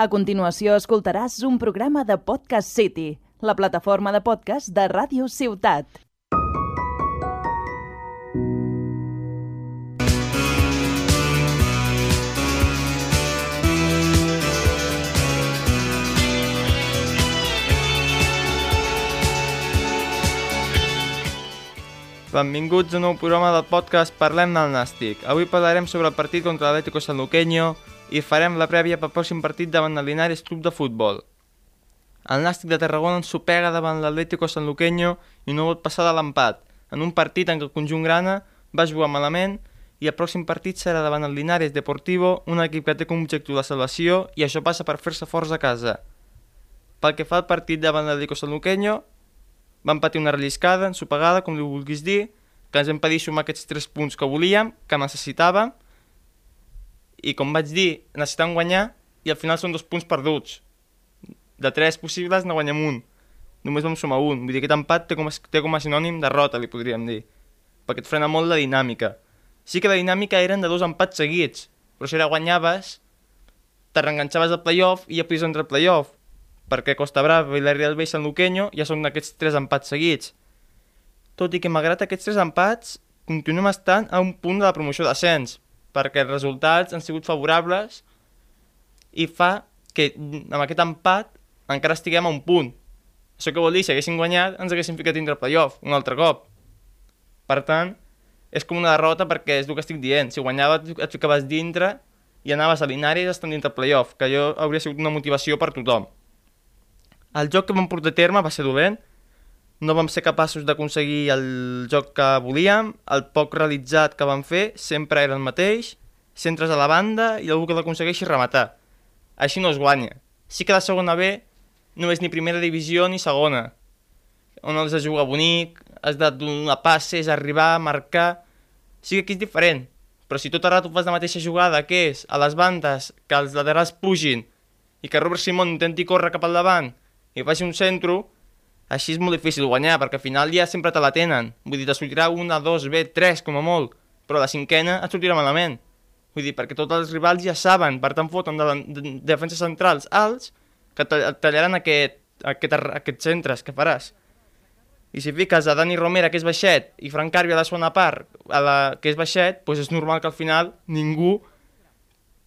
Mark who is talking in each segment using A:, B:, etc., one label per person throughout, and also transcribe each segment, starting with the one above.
A: A continuació escoltaràs un programa de Podcast City, la plataforma de podcast de Ràdio Ciutat.
B: Benvinguts a un nou programa del podcast Parlem del Nàstic. Avui parlarem sobre el partit contra l'Atlético Sanluqueño i farem la prèvia pel pròxim partit davant el Linares Club de Futbol. El Nàstic de Tarragona ensopega davant l'Atlético Sanluqueño i no pot passar de l'empat, en un partit en què el conjunt grana va jugar malament i el pròxim partit serà davant el Linares Deportivo, un equip que té com objectiu la salvació i això passa per fer-se forts a casa. Pel que fa al partit davant l'Atlético Sanluqueño, vam patir una relliscada, ensopegada, com li vulguis dir, que ens vam pedir sumar aquests tres punts que volíem, que necessitàvem, i com vaig dir, necessitàvem guanyar, i al final són dos punts perduts. De tres possibles ne guanyem un. Només vam sumar un. Vull dir, aquest empat té com a, té com a sinònim derrota, li podríem dir. Perquè et frena molt la dinàmica. Sí que la dinàmica eren de dos empats seguits, però si ara guanyaves, te reenganxaves al playoff i ja podies entrar al playoff perquè Costa Brava, Villarreal B i Sant Luqueño ja són aquests tres empats seguits. Tot i que malgrat aquests tres empats, continuem estant a un punt de la promoció d'ascens, perquè els resultats han sigut favorables i fa que amb aquest empat encara estiguem a un punt. Això que vol dir, si haguéssim guanyat, ens haguéssim ficat dintre el playoff un altre cop. Per tant, és com una derrota perquè és el que estic dient. Si guanyaves et ficaves dintre i anaves a Linares estant dintre el playoff, que jo hauria sigut una motivació per tothom. El joc que vam portar a terme va ser dolent, no vam ser capaços d'aconseguir el joc que volíem, el poc realitzat que vam fer sempre era el mateix, centres a la banda i algú que l'aconsegueixi rematar. Així no es guanya. Sí que la segona B no és ni primera divisió ni segona, on has de jugar bonic, has de donar passes, arribar, marcar... Sí que aquí és diferent, però si tot el rato fas la mateixa jugada, que és a les bandes, que els laterals pugin i que Robert Simon intenti córrer cap al davant i faci un centro, així és molt difícil guanyar, perquè al final ja sempre te la tenen. Vull dir, te sortirà una, dos, bé, tres, com a molt, però la cinquena et sortirà malament. Vull dir, perquè tots els rivals ja saben, per tant foten de, de, de defenses centrals alts que et tallaran aquest, aquest, aquests centres que faràs. I si fiques a Dani Romera, que és baixet, i Frank Carvi a la segona part, a la, que és baixet, doncs és normal que al final ningú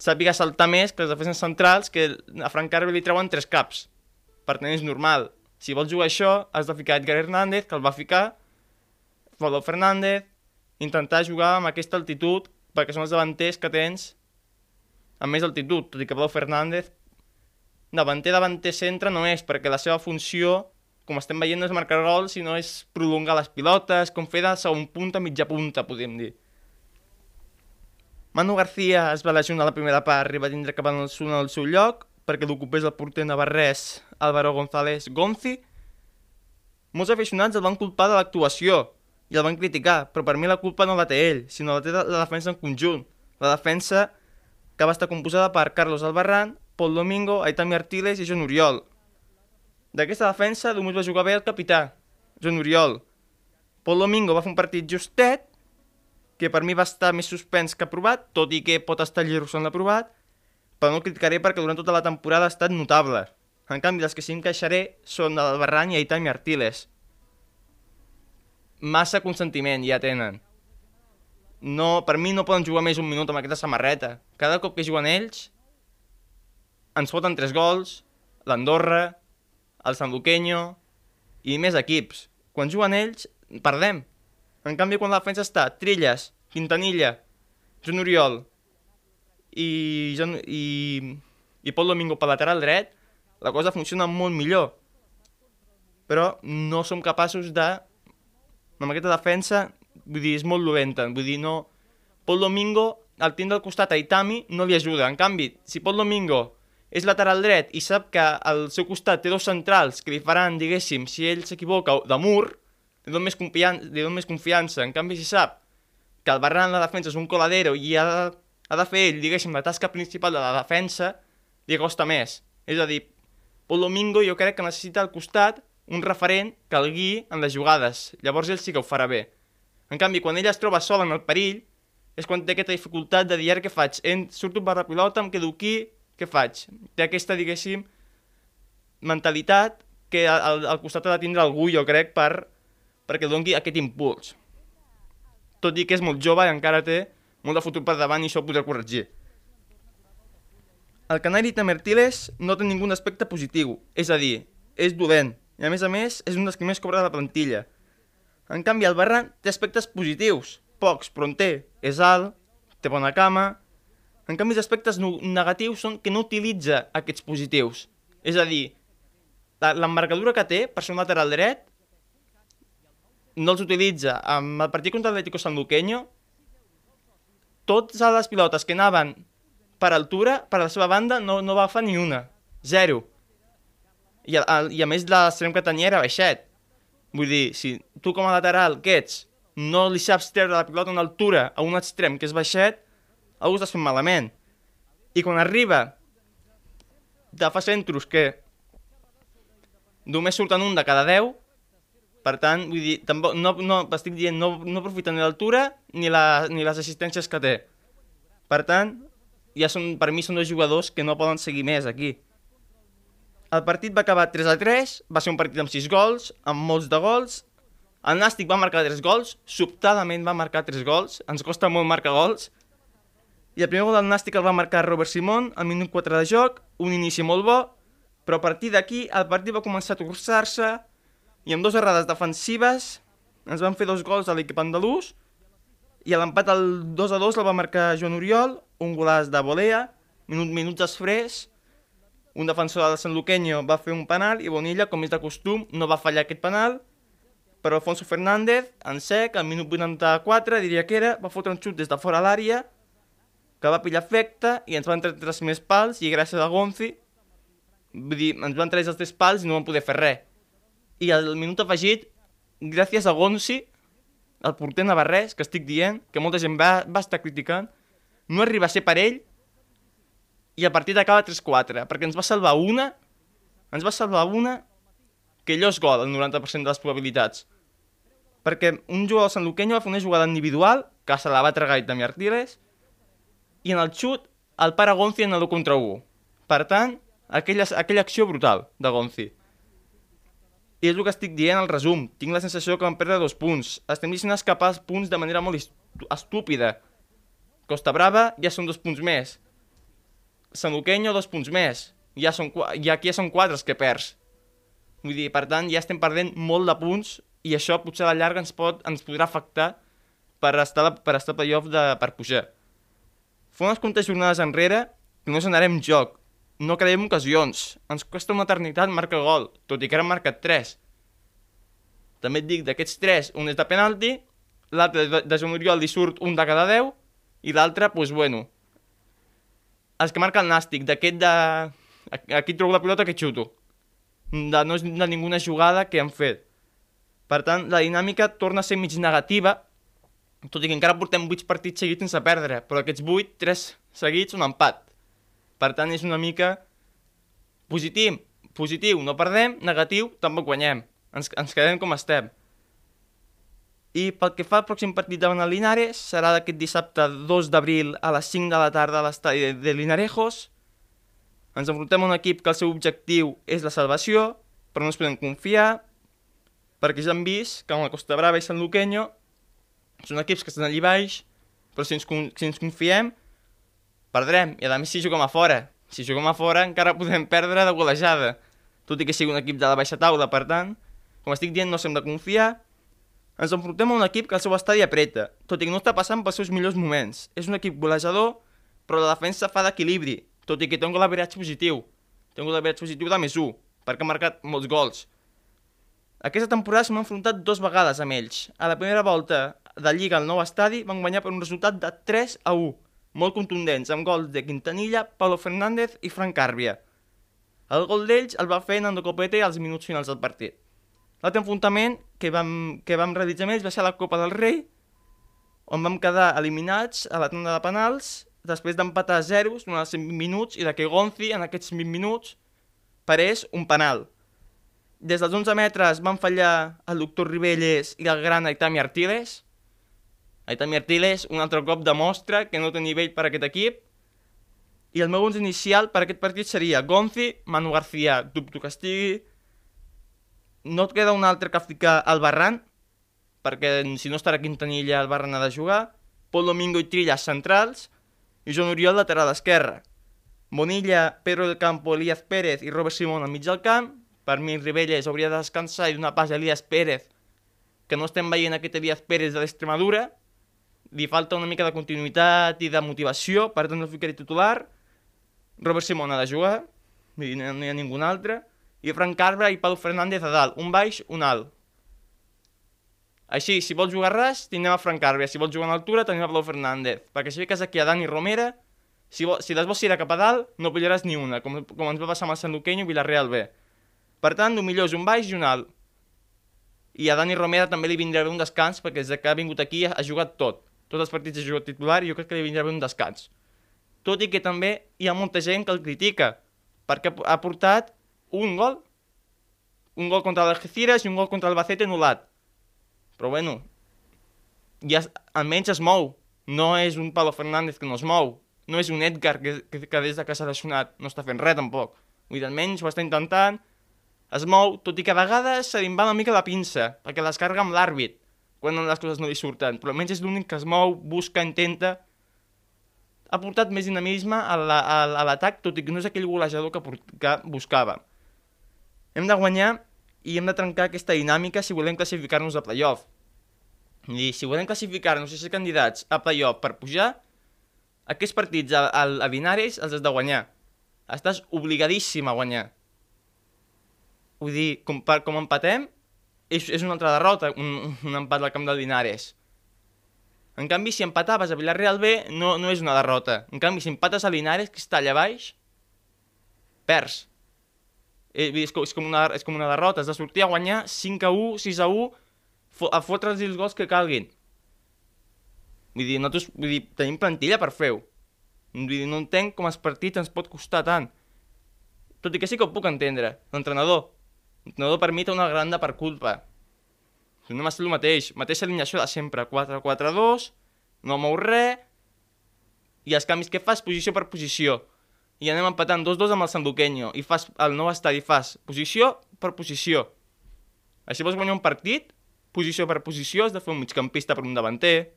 B: sàpiga saltar més que les defenses centrals, que a Frank Carvi li treuen tres caps per tant és normal. Si vols jugar això, has de ficar Edgar Hernández, que el va ficar, Folo Fernández, intentar jugar amb aquesta altitud, perquè són els davanters que tens amb més altitud, tot i que Pablo Fernández davanter, davanter centre no és, perquè la seva funció, com estem veient, no és marcar gols, sinó és prolongar les pilotes, com fer de segon punta, mitja punta, podríem dir. Manu García es va lesionar a la primera part, arriba a tindre cap al seu lloc, perquè l'ocupés el porter navarrès Álvaro González Gonzi, molts aficionats el van culpar de l'actuació i el van criticar, però per mi la culpa no la té ell, sinó la té la defensa en conjunt. La defensa que va estar composada per Carlos Albarrán, Pol Domingo, Aitami Artiles i Joan Oriol. D'aquesta defensa només va jugar bé el capità, Joan Oriol. Pol Domingo va fer un partit justet, que per mi va estar més suspens que aprovat, tot i que pot estar lleros en l'aprovat, però no el criticaré perquè durant tota la temporada ha estat notable. En canvi, els que sí queixaré són el Barran i Aitami Artiles. Massa consentiment ja tenen. No, per mi no poden jugar més un minut amb aquesta samarreta. Cada cop que juguen ells, ens foten tres gols, l'Andorra, el San Luqueño i més equips. Quan juguen ells, perdem. En canvi, quan la defensa està Trilles, Quintanilla, Joan Oriol, i, i, i Pol Domingo per lateral dret, la cosa funciona molt millor. Però no som capaços de... Amb aquesta defensa, vull dir, és molt dolenta. Vull dir, no... Pol Domingo, al tindre al costat a Itami, no li ajuda. En canvi, si Pol Domingo és lateral dret i sap que al seu costat té dos centrals que li faran, diguéssim, si ell s'equivoca, de mur, li dona més, confiança, li dona més confiança. En canvi, si sap que el Barran la defensa és un coladero i ha de ha de fer ell, diguéssim, la tasca principal de la defensa, li costa més. És a dir, Pol Domingo jo crec que necessita al costat un referent que el guiï en les jugades. Llavors ell sí que ho farà bé. En canvi, quan ell es troba sol en el perill, és quan té aquesta dificultat de dir què faig. En, surto per la pilota, em quedo aquí, què faig? Té aquesta, diguéssim, mentalitat que al, al costat ha de tindre algú, jo crec, per, perquè doni aquest impuls. Tot i que és molt jove i encara té molt de futur per davant i això ho podrà corregir. El canari Tamertiles no té ningú aspecte positiu, és a dir, és dolent, i a més a més és un dels que més cobra de la plantilla. En canvi, el Barran té aspectes positius, pocs, però en té. És alt, té bona cama... En canvi, els aspectes negatius són que no utilitza aquests positius. És a dir, l'embarcadura que té per ser un lateral dret no els utilitza. Amb el partit contra l'Atlético Sanluqueño, totes les pilotes que anaven per altura, per la seva banda, no, no va fer ni una. Zero. I a, i a més l'extrem que tenia era baixet. Vull dir, si tu com a lateral que ets no li saps treure la pilota en altura a un extrem que és baixet, algú estàs fent malament. I quan arriba de fa centros que només surten un de cada 10, per tant, vull dir, tampoc, no, no, estic dient, no, no aprofita ni l'altura ni, la, ni les assistències que té. Per tant, ja són, per mi són dos jugadors que no poden seguir més aquí. El partit va acabar 3 a 3, va ser un partit amb 6 gols, amb molts de gols. El Nàstic va marcar 3 gols, sobtadament va marcar 3 gols, ens costa molt marcar gols. I el primer gol del Nàstic el va marcar Robert Simon al minut 4 de joc, un inici molt bo, però a partir d'aquí el partit va començar a torçar-se i amb dues errades defensives ens van fer dos gols a l'equip andalús i l'empat al 2 a 2 el va marcar Joan Oriol, un golaç de volea, minut, minuts després, un defensor del Sant Luqueño va fer un penal i Bonilla, com és de costum, no va fallar aquest penal, però Alfonso Fernández, en sec, al minut 84, diria que era, va fotre un xut des de fora l'àrea, que va pillar efecte i ens van treure tres més pals i gràcies a Gonzi, vull dir, ens van treure els tres pals i no van poder fer res. I al minut afegit, gràcies a Gonzi, el porter navarrès, que estic dient, que molta gent va, va estar criticant, no arriba a ser per ell i a partir d'acaba 3-4, perquè ens va salvar una, ens va salvar una que allò és gol, el 90% de les probabilitats. Perquè un jugador Luqueño va fer una jugada individual, que se la va tragar i també Artiles, i en el xut el para Gonzi en el contra 1. Per tant, aquella, aquella acció brutal de Gonzi. I és el que estic dient al resum. Tinc la sensació que vam perdre dos punts. Estem deixant escapar els punts de manera molt estúpida. Costa Brava ja són dos punts més. Sant Luqueño, dos punts més. Ja, són, ja aquí ja són quatre els que perds. Vull dir, per tant, ja estem perdent molt de punts i això potser a la llarga ens, pot, ens podrà afectar per estar, per estar playoff de, per pujar. Fa unes quantes jornades enrere que no s'anarem joc, no creiem ocasions, ens costa una eternitat marcar gol, tot i que ara marcat 3. També et dic, d'aquests 3, un és de penalti, l'altre de, Joan Oriol li surt un de cada 10, i l'altre, doncs, bueno, els que marca el Nàstic, d'aquest de... Aquí trobo la pilota que xuto. De, no és de ninguna jugada que han fet. Per tant, la dinàmica torna a ser mig negativa, tot i que encara portem 8 partits seguits sense perdre, però aquests 8, 3 seguits, un empat. Per tant, és una mica positiu, positiu, no perdem, negatiu, tampoc guanyem. Ens, ens quedem com estem. I pel que fa al pròxim partit davant el Linares, serà d'aquest dissabte 2 d'abril a les 5 de la tarda a l'estadi de Linarejos. Ens enfrontem a un equip que el seu objectiu és la salvació, però no ens podem confiar, perquè ja hem vist que amb la Costa Brava i Sant Luqueño són equips que estan allà baix, però si ens, si ens confiem, perdrem. I a més si juguem a fora. Si juguem a fora encara podem perdre de golejada, tot i que sigui un equip de la baixa taula, per tant, com estic dient, no s'hem de confiar, ens enfrontem a un equip que el seu estadi apreta, tot i que no està passant pels seus millors moments. És un equip golejador, però la defensa fa d'equilibri, tot i que té un golaveratge positiu. Té un golaveratge positiu de més 1, perquè ha marcat molts gols. Aquesta temporada s'han enfrontat dues vegades amb ells. A la primera volta de Lliga al nou estadi van guanyar per un resultat de 3 a 1, molt contundents, amb gols de Quintanilla, Paulo Fernández i Frank Carbia. El gol d'ells el va fer Nando Copete als minuts finals del partit. L'altre enfrontament que vam, que vam realitzar més va ser la Copa del Rei, on vam quedar eliminats a la tanda de penals després d'empatar a zeros durant els 20 minuts i de que Gonzi en aquests 20 minuts parés un penal. Des dels 11 metres van fallar el doctor Ribelles i el gran Aitami Artiles. Aitami Artiles un altre cop demostra que no té nivell per aquest equip I el meu 11 inicial per aquest partit seria Gonzi, Manu García, dubto que estigui. No et queda un altre que ficar al Barran, perquè si no estarà Quintanilla, el Barran ha de jugar. Pol Domingo i Trillas centrals i Joan Oriol lateral esquerre. Bonilla, Pedro del Campo, Elías Pérez i Robert Simón al mig del camp. Per mi, Ribelles hauria de descansar i donar pas a Elías Pérez, que no estem veient aquest Elías Pérez de l'Extremadura. Li falta una mica de continuïtat i de motivació, per tant no ficaré titular. Robert Simón ha de jugar, dir, no hi ha ningú altre. I Frank Carbra i Pau Fernández a dalt, un baix, un alt. Així, si vols jugar ras, tindrem a Frank Carbra. Si vols jugar en altura, tenim a Pau Fernández. Perquè si fiques aquí a Dani Romera, si, vol, si les vols tirar cap a dalt, no pillaràs ni una, com, com ens va passar amb el Sant Luqueño i Villarreal B. Per tant, el millor és un baix i un alt. I a Dani Romera també li vindrà bé un descans, perquè des que ha vingut aquí ha, ha jugat tot. Tots els partits ha jugat titular i jo crec que li vindrà bé un descans. Tot i que també hi ha molta gent que el critica, perquè ha portat un gol. Un gol contra l'Algeciras i un gol contra el Bacete anul·lat. Però bueno, ja almenys es mou. No és un Pablo Fernández que no es mou. No és un Edgar que, que, que des de que s'ha lesionat no està fent res tampoc. Vull dir, almenys ho està intentant, es mou, tot i que a vegades se li va una mica la pinça, perquè les carga amb l'àrbit, quan les coses no li surten. Però almenys és l'únic que es mou, busca, intenta... Ha portat més dinamisme a l'atac, tot i que no és aquell golejador que, que buscava. Hem de guanyar i hem de trencar aquesta dinàmica si volem classificar-nos a playoff. I si volem classificar-nos i ser candidats a playoff per pujar, aquests partits a, a, a Binares els has de guanyar. Estàs obligadíssim a guanyar. Vull dir, com, per, com empatem, és, és una altra derrota, un, un empat al camp del Linares. En canvi, si empataves a Villarreal B, no, no és una derrota. En canvi, si empates a Linares, que està allà baix, perds. Eh, és, és, com una, és com una derrota, has de sortir a guanyar 5 a 1, 6 a 1, a fotre'ls els gols que calguin. Vull dir, nosaltres vull dir, tenim plantilla per fer-ho. Vull dir, no entenc com els partits ens pot costar tant. Tot i que sí que ho puc entendre. L'entrenador. L'entrenador per mi té una granda per culpa. No m'ha el mateix. Mateixa alineació de sempre. 4-4-2, no mou res, i els canvis que fas posició per posició. I anem empatant 2-2 amb el Sanduqueño. I fas el nou estadi, fas posició per posició. Així vols guanyar un partit, posició per posició, has de fer un migcampista per un davanter,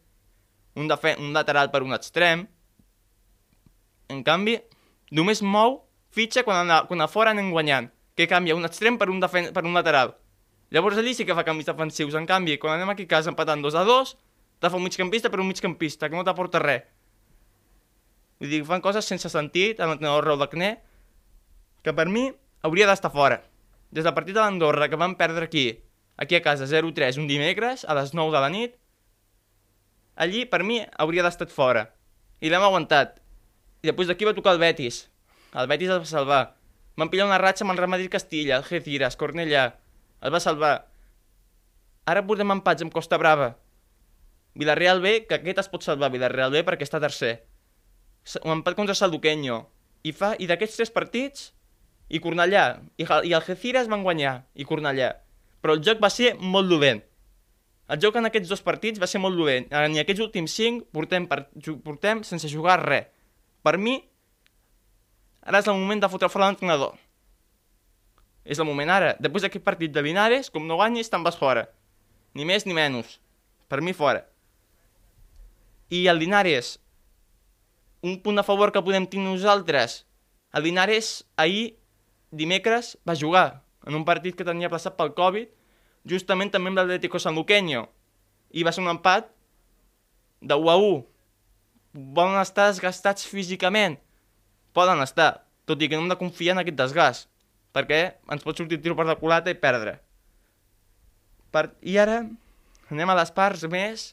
B: un, un lateral per un extrem. En canvi, només mou fitxa quan a, quan a fora anem guanyant, que canvia un extrem per un, defen per un lateral. Llavors allí sí que fa canvis defensius. En canvi, quan anem aquí a casa empatant 2 a 2, te fa un migcampista per un migcampista, que no t'aporta res. Vull dir, fan coses sense sentit amb l'entrenador Raúl Lacné, que per mi hauria d'estar fora. Des del partit de l'Andorra, que van perdre aquí, aquí a casa 0-3 un dimecres, a les 9 de la nit, allí, per mi, hauria d'estar fora. I l'hem aguantat. I després d'aquí va tocar el Betis. El Betis el va salvar. Van pillar una ratxa amb el Real Madrid Castilla, el Geciras, Cornellà. El va salvar. Ara portem empats amb Costa Brava. Villarreal B, que aquest es pot salvar, Villarreal B, perquè està tercer. Un empat contra Salduqueño. I fa i d'aquests tres partits, i Cornellà, i, i el Geciras van guanyar, i Cornellà. Però el joc va ser molt dolent. El joc en aquests dos partits va ser molt dolent. En aquests últims cinc portem, per, portem sense jugar res. Per mi, ara és el moment de fotre fora l'entrenador. És el moment ara. Després d'aquest partit de Linares, com no guanyis, te'n vas fora. Ni més ni menys. Per mi fora. I el Linares, un punt a favor que podem tenir nosaltres, el Linares ahir, dimecres, va jugar en un partit que tenia plaçat pel Covid, justament també amb l'Atlético Sanluqueño, i va ser un empat de 1 a 1. Volen estar desgastats físicament? Poden estar, tot i que no hem de confiar en aquest desgast. Perquè ens pot sortir tiro per la culata i perdre. Per... I ara anem a les parts més,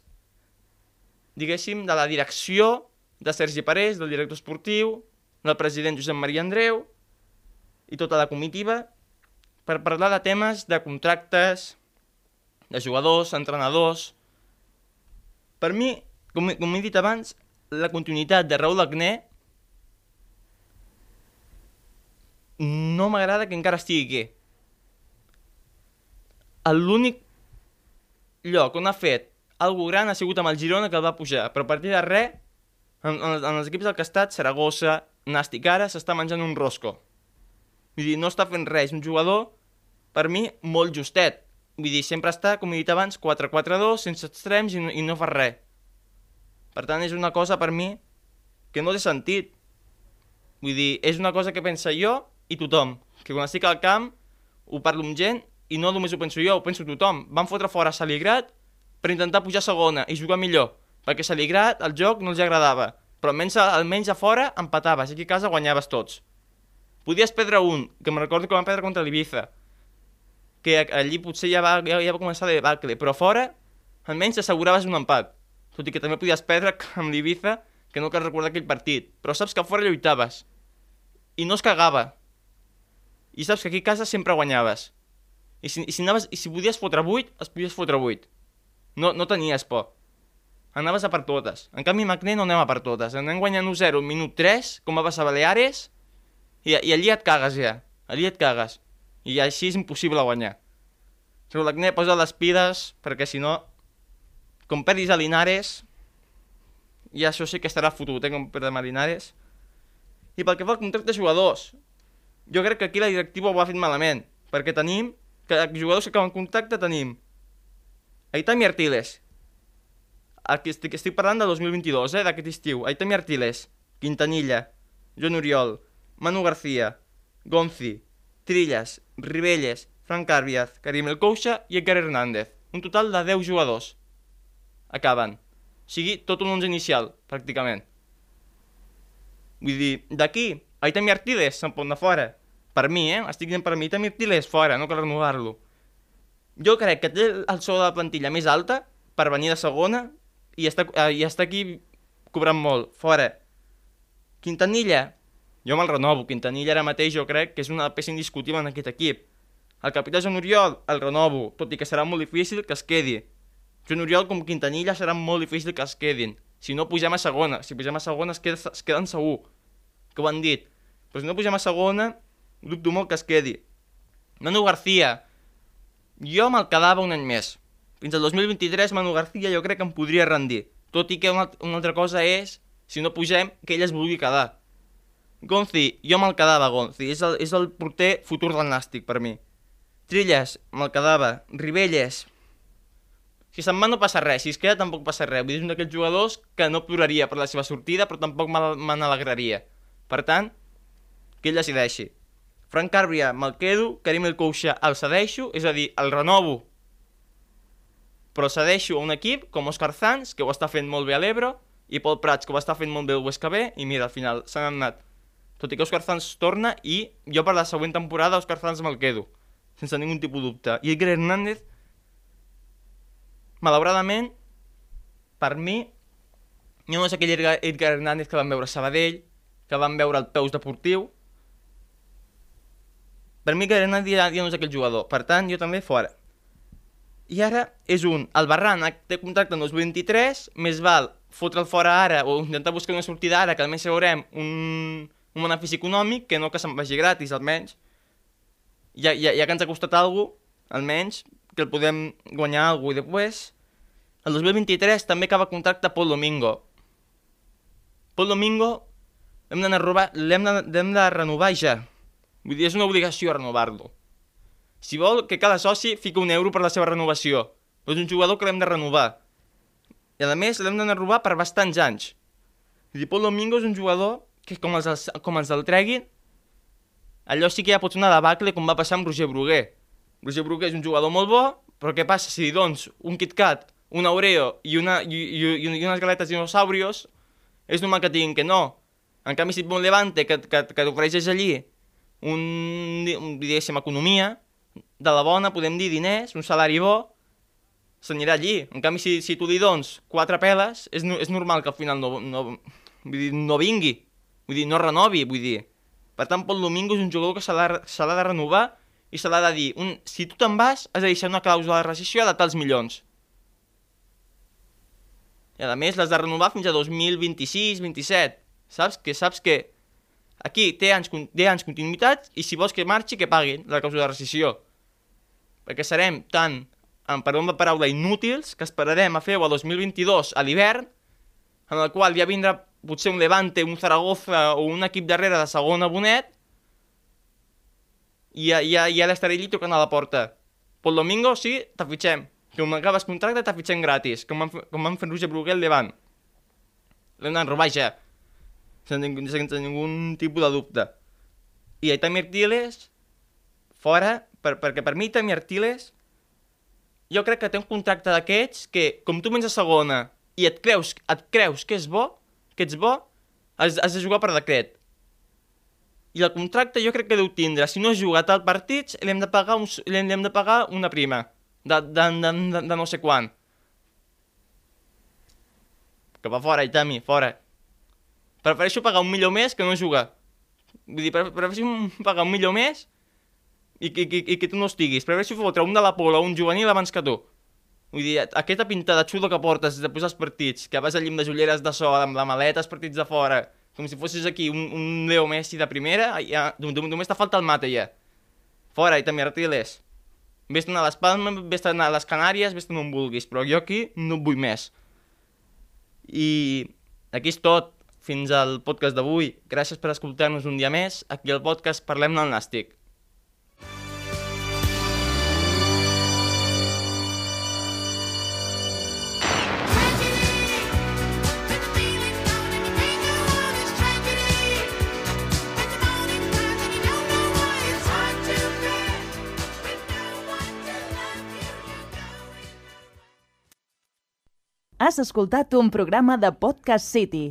B: diguéssim, de la direcció de Sergi Parés, del director esportiu, del president Josep Maria Andreu i tota la comitiva per parlar de temes de contractes, de jugadors, entrenadors... Per mi, com, com he dit abans, la continuïtat de Raúl Agné no m'agrada que encara estigui aquí. L'únic lloc on ha fet algo gran ha sigut amb el Girona que el va pujar, però a partir de res, en, en, en els equips del que ha estat, Saragossa, Nàstic ara s'està menjant un rosco. Vull dir, no està fent res. Un jugador, per mi, molt justet. Vull dir, sempre està, com he dit abans, 4-4-2, sense extrems i no, i no fa res. Per tant, és una cosa per mi que no té sentit. Vull dir, és una cosa que pensa jo i tothom. Que quan estic al camp ho parlo amb gent i no només ho penso jo, ho penso tothom. Van fotre fora Saligrat per intentar pujar a segona i jugar millor, perquè Saligrat el joc no els agradava, però almenys, almenys a fora empataves i aquí a casa guanyaves tots. Podies perdre un, que me'n recordo que vam perdre contra l'Ibiza, que allí potser ja va, ja, ja va començar de debacle, però fora almenys asseguraves un empat, tot i que també podies perdre amb l'Ibiza, que no cal recordar aquell partit, però saps que fora lluitaves, i no es cagava, i saps que aquí a casa sempre guanyaves, i si, i si, anaves, i si podies fotre 8, es podies fotre 8, no, no tenies por. Anaves a per totes. En canvi, Macné no anem a per totes. Anem guanyant 1-0 minut 3, com va passar a Baleares, i, i allí et cagues ja. Allí et cagues. I així és impossible guanyar. Però l'Acné posa les pides, perquè si no, com perdis a Linares, i això sí que estarà fotut, eh, com perdem a Linares. I pel que fa al contracte de jugadors, jo crec que aquí la directiva ho ha fet malament, perquè tenim, que jugadors que acaben contracte tenim Aitami Artiles. Aquí estic, estic parlant de 2022, eh, d'aquest estiu. Aitami Artiles, Quintanilla, Joan Oriol, Manu García, Gonzi, Trillas, Ribelles, Frank Carviaz, Karim El Coucha i Edgar Hernández. Un total de 10 jugadors. Acaben. O sigui, tot un 11 inicial, pràcticament. Vull dir, d'aquí, Aitami Artiles se'n pot anar fora. Per mi, eh? Estic dient per mi, Aitami Artiles fora, no cal renovar-lo jo crec que té el sou de la plantilla més alta per venir de segona i està, eh, i està aquí cobrant molt, fora. Quintanilla, jo me'l renovo. Quintanilla ara mateix jo crec que és una peça indiscutible en aquest equip. El capità Joan Oriol el renovo, tot i que serà molt difícil que es quedi. Joan Oriol com Quintanilla serà molt difícil que es quedin. Si no pugem a segona, si pugem a segona es, queda, es queden segur, que ho han dit. Però si no pugem a segona, dubto molt que es quedi. Manu García, jo me'l quedava un any més. Fins al 2023 Manu García jo crec que em podria rendir. Tot i que una, una altra cosa és, si no pugem, que ell es vulgui quedar. Gonzi, jo me'l quedava, Gonzi. És el, és el porter futur del Nàstic per mi. Trilles, me'l quedava. Ribelles, si se'n va no passa res, si es queda tampoc passa res. Vull dir, és un d'aquells jugadors que no ploraria per la seva sortida, però tampoc me n'alegraria. Per tant, que ell decideixi. Frank Carbria me'l quedo, Karim El Coucha el cedeixo, és a dir, el renovo, però cedeixo a un equip com Òscar Zans, que ho està fent molt bé a l'Ebro, i Pol Prats, que ho està fent molt bé al Huesca B, i mira, al final s'han anat. Tot i que Òscar Zans torna, i jo per la següent temporada Òscar Zans me'l quedo, sense ningú tipus de dubte. I Edgar Hernández, malauradament, per mi, no és aquell Edgar Hernández que vam veure a Sabadell, que vam veure al Peus Deportiu, per mi Garena ja, ja no és aquell jugador. Per tant, jo també fora. I ara és un, el Barran té contracte en 2023, més val fotre'l fora ara o intentar buscar una sortida ara que almenys veurem un, un benefici econòmic que no que se'n vagi gratis, almenys. Ja, ja, ja que ens ha costat alguna cosa, almenys, que el podem guanyar alguna cosa. I després, el 2023 també acaba contracte Pol Domingo. Pol Domingo l'hem de, de, de renovar ja Vull dir, és una obligació renovar-lo. Si vol que cada soci fica un euro per la seva renovació, és un jugador que l'hem de renovar. I a més l'hem de renovar per bastants anys. Vull dir, Pol Domingo és un jugador que com els, com els el treguin, allò sí que ja pot ser una debacle com va passar amb Roger Bruguer. Roger Bruguer és un jugador molt bo, però què passa si doncs un KitKat, un Oreo i, una, i, i, i unes galetes dinosaurios és normal que diguin que no. En canvi, si et un Levante que, que, que t'ofereixes allí un, un, diguéssim, economia de la bona, podem dir diners, un salari bo, s'anirà allí. En canvi, si, si tu li dones quatre peles, és, és normal que al final no, no, vull dir, no vingui, vull dir, no renovi, vull dir. Per tant, Pol Domingo és un jugador que s'ha de renovar i s'ha de dir, un, si tu te'n vas, has de deixar una clàusula de rescisió de tals milions. I a més l'has de renovar fins a 2026-27, saps? Que saps que Aquí té anys, té anys continuïtat i si vols que marxi, que paguin la causa de rescisió. Perquè serem tan, en per una paraula, inútils que esperarem a fer-ho a 2022 a l'hivern, en el qual ja vindrà potser un Levante, un Zaragoza o un equip darrere de segona bonet, i ja, ja, ja l'estaré allí tocant a la porta. Pel domingo, sí, te fitxem. Que quan acabes contracte, te fitxem gratis, com van, com van fer Roger Bruguel davant. L'hem d'anar robar ja, sense, ningú- sense ningú tipus de dubte. I Aitami Artiles, fora, per, perquè per mi Aitami Artiles, jo crec que té un contracte d'aquests que, com tu vens a segona i et creus, et creus que és bo, que ets bo, has, has de jugar per decret. I el contracte jo crec que deu tindre, si no juga a tal partits, li hem de pagar, un, li hem de pagar una prima, de, de, de, de, de no sé quan. Que va fora, Itami, fora. Prefereixo pagar un milió més que no jugar. Vull dir, pre- prefereixo pagar un milió més i, i, que- i que tu no estiguis. Prefereixo fotre un de la Pola o un juvenil abans que tu. Vull dir, aquesta pinta de xulo que portes de posar els partits, que vas allí amb les ulleres de sol, amb la maleta, els partits de fora, com si fossis aquí un, un Leo Messi de primera, ja, nom- nom- només te falta el mate ja. Fora, i també Artiles. Vés-te'n a les Palmes, vés-te'n a les Canàries, vés-te'n on vulguis, però jo aquí no vull més. I aquí és tot. Fins al podcast d'avui. Gràcies per escoltar-nos un dia més. Aquí al podcast Parlem del Nàstic.
A: Has escoltat un programa de Podcast City,